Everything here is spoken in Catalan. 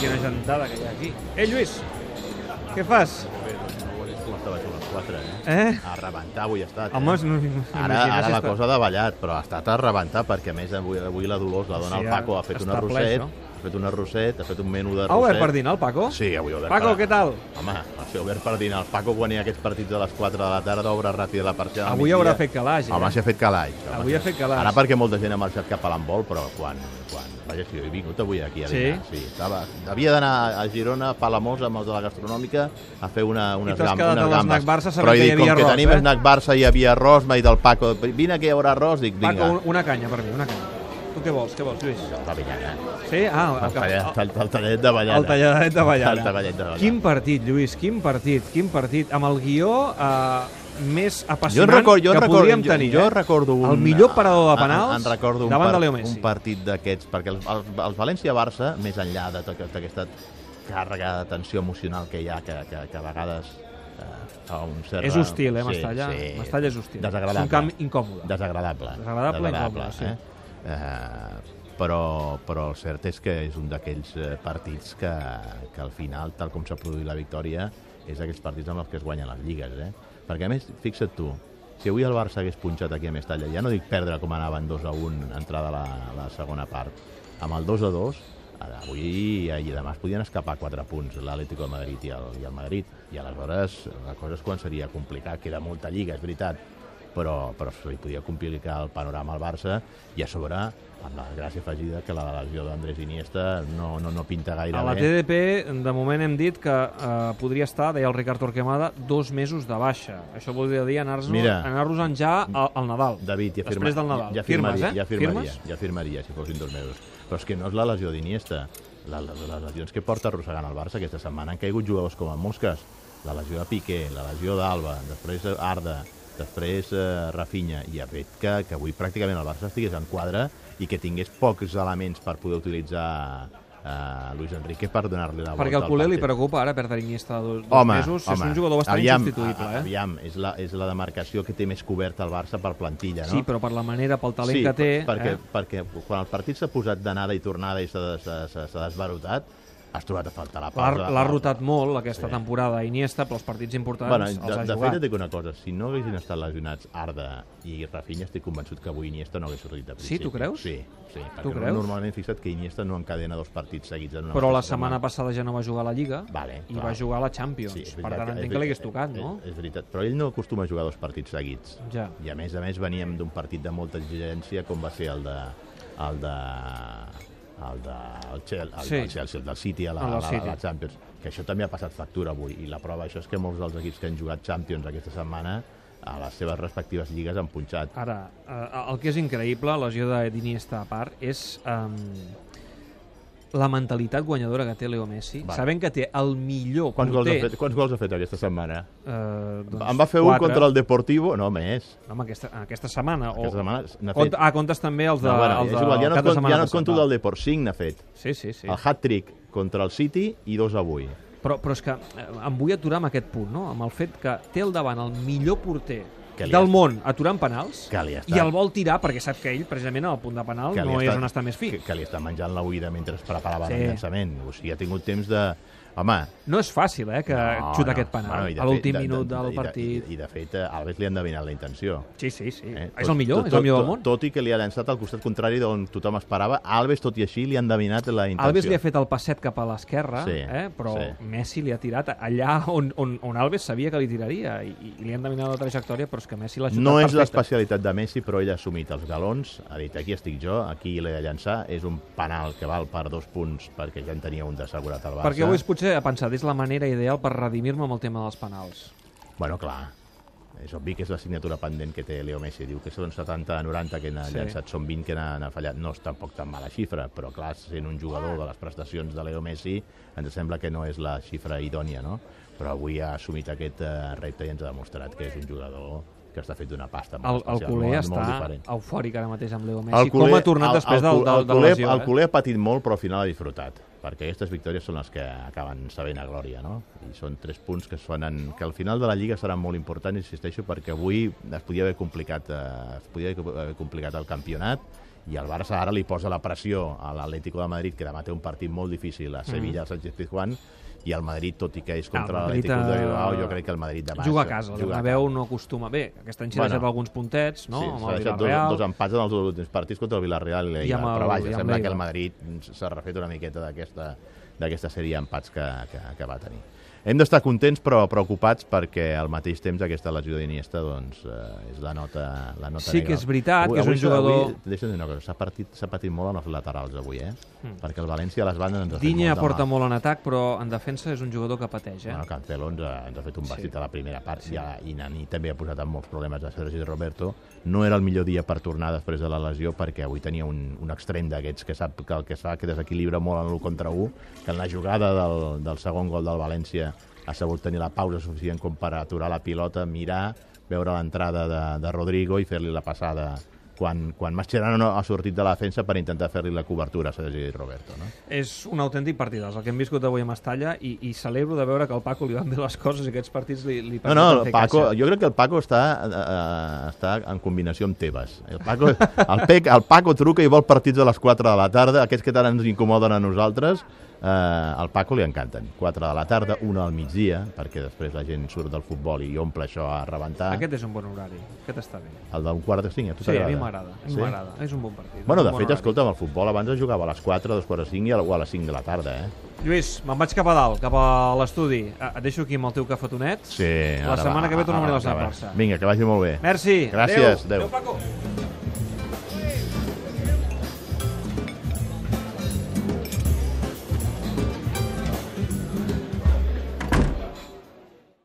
quina gentada que hi ha aquí. Eh, Lluís, què fas? Bé, doncs no ho he vist com estava això a les 4, eh? Eh? A rebentar avui ha estat, Home, eh? no, no, Ara, ara la cosa ha davallat, però ha estat a rebentar, perquè a més avui, avui la Dolors, la dona Sí, el Paco, ha fet un arrosset. Ha fet un arrosset, ha fet un menú de Ha obert per dinar el Paco? Sí, avui ha obert Paco, per... què tal? Home, ha sigut obert per dinar. El Paco, quan hi ha aquests partits a les 4 de la tarda, obre ràpid la al Avui migdia. haurà fet calaix, eh? Home, s'ha fet calaix. home. Avui ha fet calaix. Ara perquè molta gent ha marxat cap a l'handbol, però quan... quan vaja, si jo he vingut avui aquí a Sí? dinar. Sí? Estava, havia d'anar a Girona, a Palamós, amb els de la gastronòmica, a fer una, unes, gam, unes gambes. Barça però he que hi dit, com que arròs, tenim eh? Snack Barça i hi havia arròs, m'ha dit el Paco, vine que hi haurà arròs, dic, vinga. Paco, un- una canya per mi, una canya. Tu què vols, què vols, Lluís? Pavellana. Sí? Ah, El, el, tallet, el, el, el tallet de ballana. el talladet de. El tallet de ballana. Quin partit, Lluís, quin partit, quin partit. Amb el guió eh, més Jo apassionant en record, jo en que record, podríem jo, tenir. jo eh? recordo un... El millor parador de en- penals en, recordo un, davant par- de Leo Messi. un partit d'aquests, perquè el, el, el València-Barça, més enllà de tota aquesta càrrega de tensió emocional que hi ha, que, que, que a vegades eh, fa un cert... És hostil, eh, Mestalla? Mestalla és hostil. Desagradable. És un camp incòmode. Desagradable. Desagradable i incòmode, sí. Eh? Però, però el cert és que és un d'aquells eh, partits que, que al final, tal com s'ha produït la victòria, és d'aquells partits amb els que es guanyen les lligues. Eh? Perquè a més, fixa't tu, si avui el Barça hagués punxat aquí a Mestalla, ja no dic perdre com anaven 2 a 1 entrada a la, la segona part, amb el 2 a 2, ara, avui i demà es podien escapar 4 punts l'Atlético de Madrid i el, i el Madrid. I aleshores la cosa és quan seria complicat. Queda molta lliga, és veritat, però, però se li podia complicar el panorama al Barça i a sobre amb la gràcia afegida que la lesió d'Andrés Iniesta no, no, no pinta gaire A la bé. TDP, de moment hem dit que eh, podria estar, deia el Ricard Torquemada, dos mesos de baixa. Això voldria dir anar-nos anar ja al, al Nadal. David, ja, firma, Després del Nadal. ja, ja Firmes, firmaria, eh? ja firmaria, Firmes? ja firmaria si fossin dos mesos. Però és que no és la lesió d'Iniesta. La, la, les lesions que porta arrossegant el Barça aquesta setmana han caigut jugadors com a mosques. La lesió de Piqué, la lesió d'Alba, després Arda, després eh, Rafinha, i ha fet que, que avui pràcticament el Barça estigués en quadre i que tingués pocs elements per poder utilitzar eh, Luis Enrique per donar-li la volta Perquè al culer li preocupa ara perdre Iniesta dos, dos Home, mesos. home, és un jugador bastant aviam, insubstituïble, a- eh? Aviam, és la, és la demarcació que té més coberta el Barça per plantilla, no? Sí, però per la manera, pel talent sí, que té... perquè, eh? perquè quan el partit s'ha posat d'anada i tornada i s'ha desbarotat, has trobat a faltar la pausa. l'ha rotat molt aquesta Sí. temporada Iniesta, però els partits importants Bueno, els de, ha de fet, jugat. et dic una cosa, si no haguessin estat lesionats Arda i Rafinha, estic convençut que avui Iniesta no hagués sortit de principi. Sí, tu creus? Sí, sí perquè Tu creus? normalment fixa't que Iniesta no encadena dos partits seguits en una Però la mateixa setmana passada ja no va jugar a la Lliga Vale, i clar. va jugar a la Champions. Sí, per tant, entenc que li hagués veritat, tocat, no? És, és veritat, però ell no acostuma a jugar dos partits seguits. Ja. I a més a més veníem d'un partit de molta exigència com va ser el de el de el de el, Chel, el, Sí. del Chelsea, el del City a la, El del a la, City. la Champions, que això també ha passat factura avui i la prova això és que molts dels equips que han jugat Champions aquesta setmana a les seves respectives lligues han punxat. Ara, eh, el que és increïble, la lesió de- d'Iniesta a part, és um, la mentalitat guanyadora que té Leo Messi, Va. sabent que té el millor Quants gols, ha porter... fet, quants gols ha fet aquesta setmana? Eh, doncs, en va fer un quatre. contra el Deportivo? No, més. No, home, aquesta, aquesta setmana. Aquesta o, setmana n'ha Cont, fet... ah, comptes també els de, no, bueno, els de, igual, ja no, setmana ja no et conto del Deport, 5 n'ha fet. Sí, sí, sí. El hat-trick contra el City i dos avui. Però, però és que eh, em vull aturar amb aquest punt, no? amb el fet que té al davant el millor porter del món aturant penals Que li ha i el vol tirar perquè sap que ell, precisament, al punt de penal no ha és on està més fi. Que, que li està menjant la uïda mentre es preparava Sí. el llançament. O sigui, ha tingut temps de... Home, No és fàcil, eh, que no, xuta no. aquest penal Bueno, a l'últim minut de- del i de- partit. I, i de fet, a Alves li han endevinat la intenció. Sí, sí, sí. Eh? És el millor, és el millor del món. Tot, tot i que li ha llançat al costat contrari d'on tothom esperava, Alves, tot i així, li han endevinat la intenció. Alves li ha fet el passet cap a l'esquerra, Sí, eh? però sí. Messi li ha tirat allà on, on, on Alves sabia que li tiraria i, i li han endevinat la trajectòria, però és que Messi l'ha xutat No és l'especialitat de Messi, però ell ha assumit els galons, ha dit aquí estic jo, aquí l'he de llançar, és un penal que val per dos punts perquè ja en tenia un d'assegurat al Barça. Perquè avui potser ha pensat, és la manera ideal per redimir-me amb el tema dels penals. Bueno, clar, és obvi que és la signatura pendent que té Leo Messi. Diu que són 70-90 que n'ha Sí. llançat, són 20 que n'ha fallat. No és tampoc tan mala xifra, però clar, sent un jugador de les prestacions de Leo Messi, ens sembla que no és la xifra idònia, no? Però avui ha assumit aquest eh, repte i ens ha demostrat que és un jugador que està fet d'una pasta El, molt el especial, culer molt, està molt diferent. eufòric ara mateix amb Leo Messi. Com ha tornat el- després el, del, del, el de la culer, lesió? El eh? culer ha patit molt, però al final ha disfrutat, perquè aquestes victòries són les que acaben sabent a glòria, no? I són tres punts que sonen, que al final de la Lliga seran molt importants, insisteixo, perquè avui es podia haver complicat, eh, es podia haver complicat el campionat i el Barça ara li posa la pressió a l'Atlético de Madrid, que demà té un partit molt difícil a Sevilla, mm. al Sánchez Pizjuán, i el Madrid, tot i que és contra El l'Atlético de eh, Bilbao, jo crec que el Madrid demà... Juga a casa, el juga a Bernabéu no acostuma bé. Aquest any s'hi Bueno. deixat alguns puntets, no? Sí, s'ha el deixat dos, dos empats en els últims partits contra el Villarreal i, I el, el- però vaja, i sembla que el Madrid s'ha refet una miqueta d'aquesta d'aquesta sèrie d'empats que, que, que va tenir. Hem d'estar contents però preocupats perquè al mateix temps aquesta lesió d'Iniesta doncs, eh, és la nota, la nota Sí negra. que és veritat que és un s'ha- jugador- Avui, deixa'm dir una cosa, s'ha patit, patit molt en els laterals avui, eh? Mm. Perquè el València a les bandes ens ha fet Dinya aporta mal. molt en atac, però en defensa és un jugador que pateix, eh? Bueno, Cancelo ens ha, ens ha fet un Sí. vestit a la primera part sí. i, a- i Nani també ha posat en molts problemes a Sergi Roberto. No era el millor dia per tornar després de la lesió perquè avui tenia un, un extrem d'aquests que sap que el que fa que desequilibra molt en l'1 contra 1, que en la jugada del, del segon gol del València ha sabut tenir la pausa suficient com per aturar la pilota, mirar, veure l'entrada de, de Rodrigo i fer-li la passada quan, quan Mascherano ha sortit de la defensa per intentar fer-li la cobertura a Sergi Roberto. No? És un autèntic partidàs, el que hem viscut avui a Mestalla, i, i celebro de veure que al Paco li van bé les coses i aquests partits li, li No, no, el Paco, caixa. jo crec que el Paco està, eh, està en combinació amb Tebas. El Paco, el, Pec, el Paco truca i vol partits a les 4 de la tarda, aquests que tant ens incomoden a nosaltres, eh, al Paco li encanten. 4 de la tarda, una al migdia, perquè després la gent surt del futbol i omple això a rebentar. Aquest és un bon horari, aquest està bé. El d'un quart de cinc, a tu Sí, a mi t'agrada? m'agrada, a mi Sí? m'agrada. És un bon partit. Bueno, de bon fet, horari. escolta'm, el futbol abans es jugava a les 4, a les 4 de 5 i a, a les 5 de la tarda, eh? Lluís, me'n vaig cap a dalt, cap a l'estudi. Ah, Et deixo aquí amb el teu cafetonet. Sí. La setmana va, que ve tornem a. Barça. Vinga, que vagi molt bé. Merci. Gràcies, Adéu. adéu. Paco.